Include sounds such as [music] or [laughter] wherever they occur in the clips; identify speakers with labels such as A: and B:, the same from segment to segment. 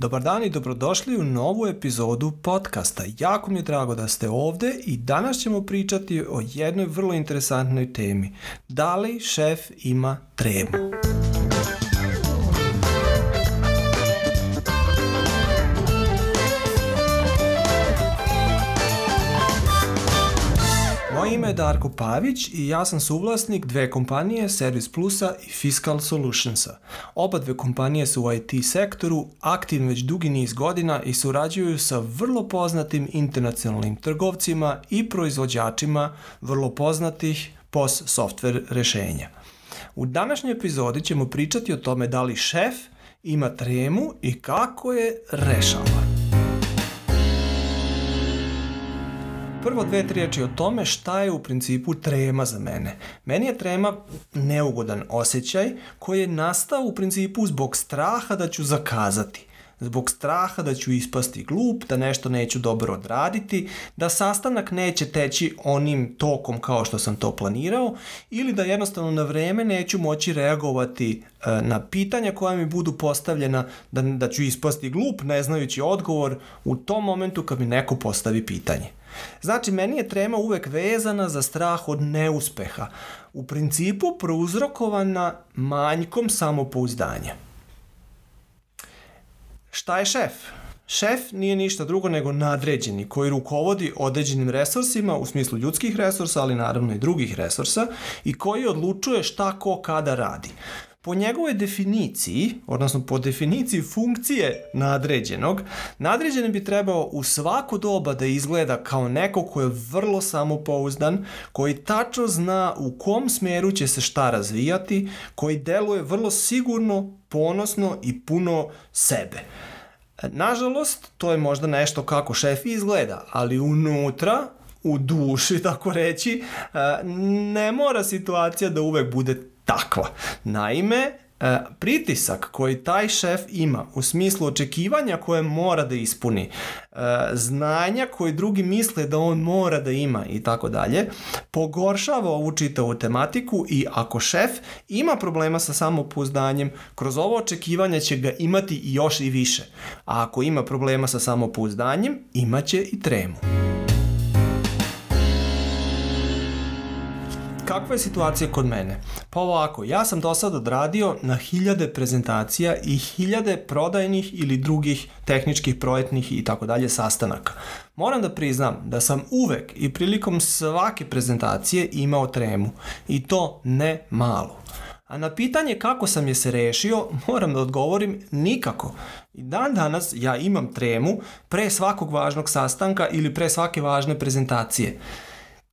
A: Dobar dan i dobrodošli u novu epizodu podcasta. Jako mi je drago da ste ovde i danas ćemo pričati o jednoj vrlo interesantnoj temi. Da li šef ima tremu? Darko Pavić i ja sam suvlasnik dve kompanije Service Plusa i Fiscal Solutionsa. Oba dve kompanije su u IT sektoru, aktivne već dugi niz godina i surađuju sa vrlo poznatim internacionalnim trgovcima i proizvođačima vrlo poznatih POS software rešenja. U današnjoj epizodi ćemo pričati o tome da li šef ima tremu i kako je rešava. Prvo dve, tri riječi o tome šta je u principu trema za mene. Meni je trema neugodan osjećaj koji je nastao u principu zbog straha da ću zakazati zbog straha da ću ispasti glup, da nešto neću dobro odraditi, da sastanak neće teći onim tokom kao što sam to planirao ili da jednostavno na vreme neću moći reagovati e, na pitanja koja mi budu postavljena da, da ću ispasti glup ne znajući odgovor u tom momentu kad mi neko postavi pitanje. Znači, meni je trema uvek vezana za strah od neuspeha, u principu prouzrokovana manjkom samopouzdanja. Šta je šef? Šef nije ništa drugo nego nadređeni koji rukovodi određenim resursima u smislu ljudskih resursa, ali naravno i drugih resursa i koji odlučuje šta ko kada radi. Po njegovoj definiciji, odnosno po definiciji funkcije nadređenog, nadređeni bi trebao u svako doba da izgleda kao neko ko je vrlo samopouzdan, koji tačno zna u kom smeru će se šta razvijati, koji deluje vrlo sigurno, ponosno i puno sebe. Nažalost, to je možda nešto kako šef izgleda, ali unutra, u duši, [laughs] tako reći, e, ne mora situacija da uvek bude takva. Naime, E, pritisak koji taj šef ima u smislu očekivanja koje mora da ispuni, e, znanja koje drugi misle da on mora da ima i tako dalje, pogoršava ovu čitavu tematiku i ako šef ima problema sa samopouzdanjem, kroz ovo očekivanje će ga imati još i više. A ako ima problema sa samopouzdanjem, imaće i tremu. Kakva je situacija kod mene? Pa ovako, ja sam do sada odradio na hiljade prezentacija i hiljade prodajnih ili drugih tehničkih, projektnih i tako dalje sastanaka. Moram da priznam da sam uvek i prilikom svake prezentacije imao tremu i to ne malo. A na pitanje kako sam je se rešio, moram da odgovorim nikako. I dan danas ja imam tremu pre svakog važnog sastanka ili pre svake važne prezentacije.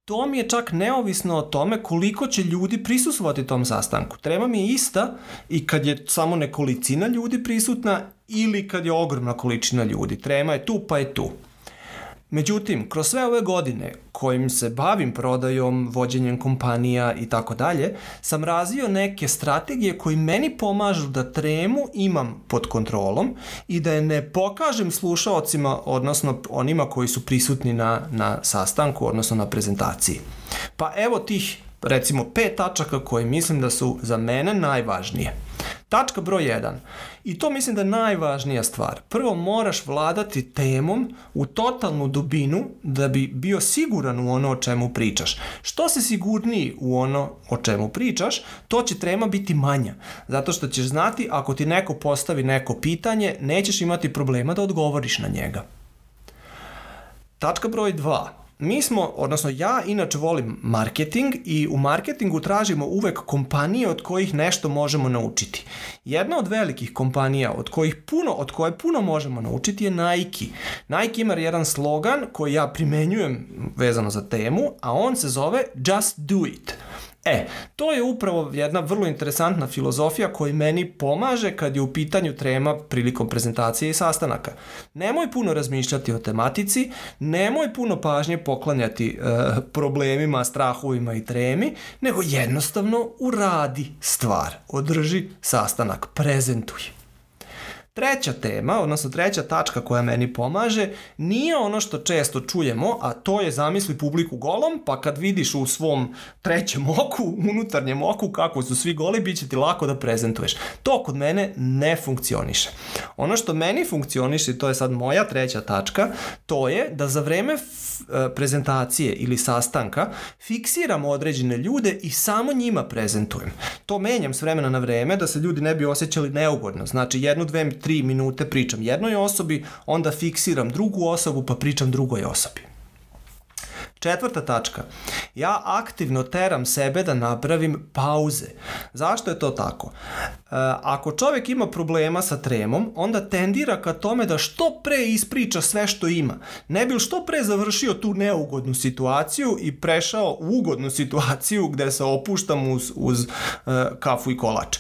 A: To mi je čak neovisno o tome koliko će ljudi prisustvovati tom sastanku. Tema mi je ista i kad je samo nekolicina ljudi prisutna ili kad je ogromna količina ljudi. Trema je tu pa je tu. Međutim, kroz sve ove godine kojim se bavim prodajom, vođenjem kompanija i tako dalje, sam razvio neke strategije koji meni pomažu da tremu imam pod kontrolom i da je ne pokažem slušaocima, odnosno onima koji su prisutni na, na sastanku, odnosno na prezentaciji. Pa evo tih recimo pet tačaka koje mislim da su za mene najvažnije. Tačka broj 1. I to mislim da je najvažnija stvar. Prvo moraš vladati temom u totalnu dubinu da bi bio siguran u ono o čemu pričaš. Što si sigurniji u ono o čemu pričaš, to će trema biti manja. Zato što ćeš znati ako ti neko postavi neko pitanje, nećeš imati problema da odgovoriš na njega. Tačka broj 2 mi smo, odnosno ja inače volim marketing i u marketingu tražimo uvek kompanije od kojih nešto možemo naučiti. Jedna od velikih kompanija od kojih puno, od koje puno možemo naučiti je Nike. Nike ima jedan slogan koji ja primenjujem vezano za temu, a on se zove Just Do It. E, to je upravo jedna vrlo interesantna filozofija koja meni pomaže kad je u pitanju trema prilikom prezentacije i sastanaka. Nemoj puno razmišljati o tematici, nemoj puno pažnje poklanjati e, problemima, strahovima i tremi, nego jednostavno uradi stvar, održi sastanak, prezentuj. Treća tema, odnosno treća tačka koja meni pomaže, nije ono što često čujemo, a to je zamisli publiku golom, pa kad vidiš u svom trećem oku, unutarnjem oku kako su svi goli, bit će ti lako da prezentuješ. To kod mene ne funkcioniše. Ono što meni funkcioniše, i to je sad moja treća tačka, to je da za vreme e, prezentacije ili sastanka fiksiram određene ljude i samo njima prezentujem. To menjam s vremena na vreme da se ljudi ne bi osjećali neugodno. Znači jednu, dve, 3 minute pričam jednoj osobi, onda fiksiram drugu osobu pa pričam drugoj osobi. Četvrta tačka. Ja aktivno teram sebe da napravim pauze. Zašto je to tako? E, ako čovjek ima problema sa tremom, onda tendira ka tome da što pre ispriča sve što ima. Ne bil što pre završio tu neugodnu situaciju i prešao u ugodnu situaciju gde se opuštam uz, uz e, kafu i kolač. [laughs]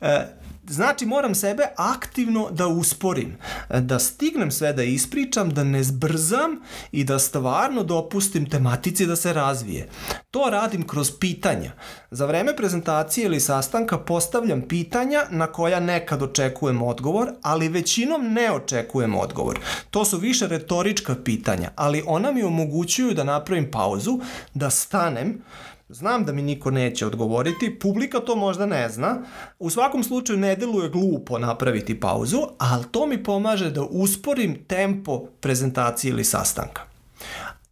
A: e, Znači moram sebe aktivno da usporim, da stignem sve da ispričam, da ne zbrzam i da stvarno dopustim tematici da se razvije. To radim kroz pitanja. Za vreme prezentacije ili sastanka postavljam pitanja na koja nekad očekujem odgovor, ali većinom ne očekujem odgovor. To su više retorička pitanja, ali ona mi omogućuju da napravim pauzu, da stanem, Znam da mi niko neće odgovoriti, publika to možda ne zna. U svakom slučaju ne deluje glupo napraviti pauzu, ali to mi pomaže da usporim tempo prezentacije ili sastanka.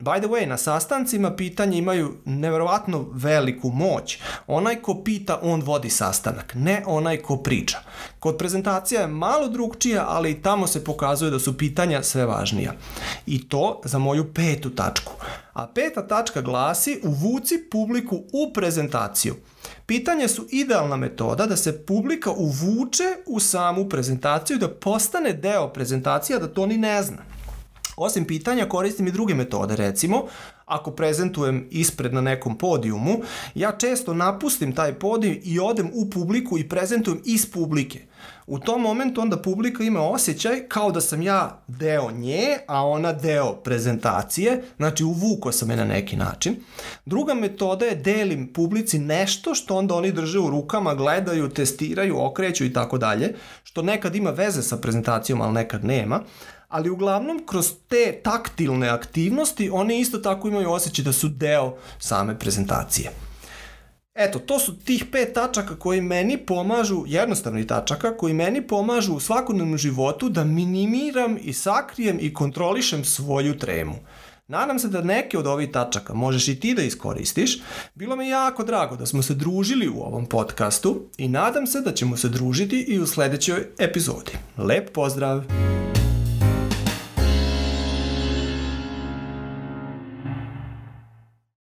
A: By the way, na sastancima pitanje imaju neverovatno veliku moć. Onaj ko pita, on vodi sastanak, ne onaj ko priča. Kod prezentacija je malo drugčija, ali i tamo se pokazuje da su pitanja sve važnija. I to za moju petu tačku. A peta tačka glasi uvuci publiku u prezentaciju. Pitanja su idealna metoda da se publika uvuče u samu prezentaciju, da postane deo prezentacija, da to ni ne zna. Osim pitanja koristim i druge metode, recimo, ako prezentujem ispred na nekom podijumu, ja često napustim taj podijum i odem u publiku i prezentujem iz publike. U tom momentu onda publika ima osjećaj kao da sam ja deo nje, a ona deo prezentacije, znači uvuko sam je na neki način. Druga metoda je delim publici nešto što onda oni drže u rukama, gledaju, testiraju, okreću i tako dalje, što nekad ima veze sa prezentacijom, ali nekad nema ali uglavnom kroz te taktilne aktivnosti oni isto tako imaju osjećaj da su deo same prezentacije. Eto, to su tih pet tačaka koji meni pomažu, jednostavni tačaka, koji meni pomažu u svakodnevnom životu da minimiram i sakrijem i kontrolišem svoju tremu. Nadam se da neke od ovih tačaka možeš i ti da iskoristiš. Bilo mi jako drago da smo se družili u ovom podcastu i nadam se da ćemo se družiti i u sledećoj epizodi. Lep pozdrav!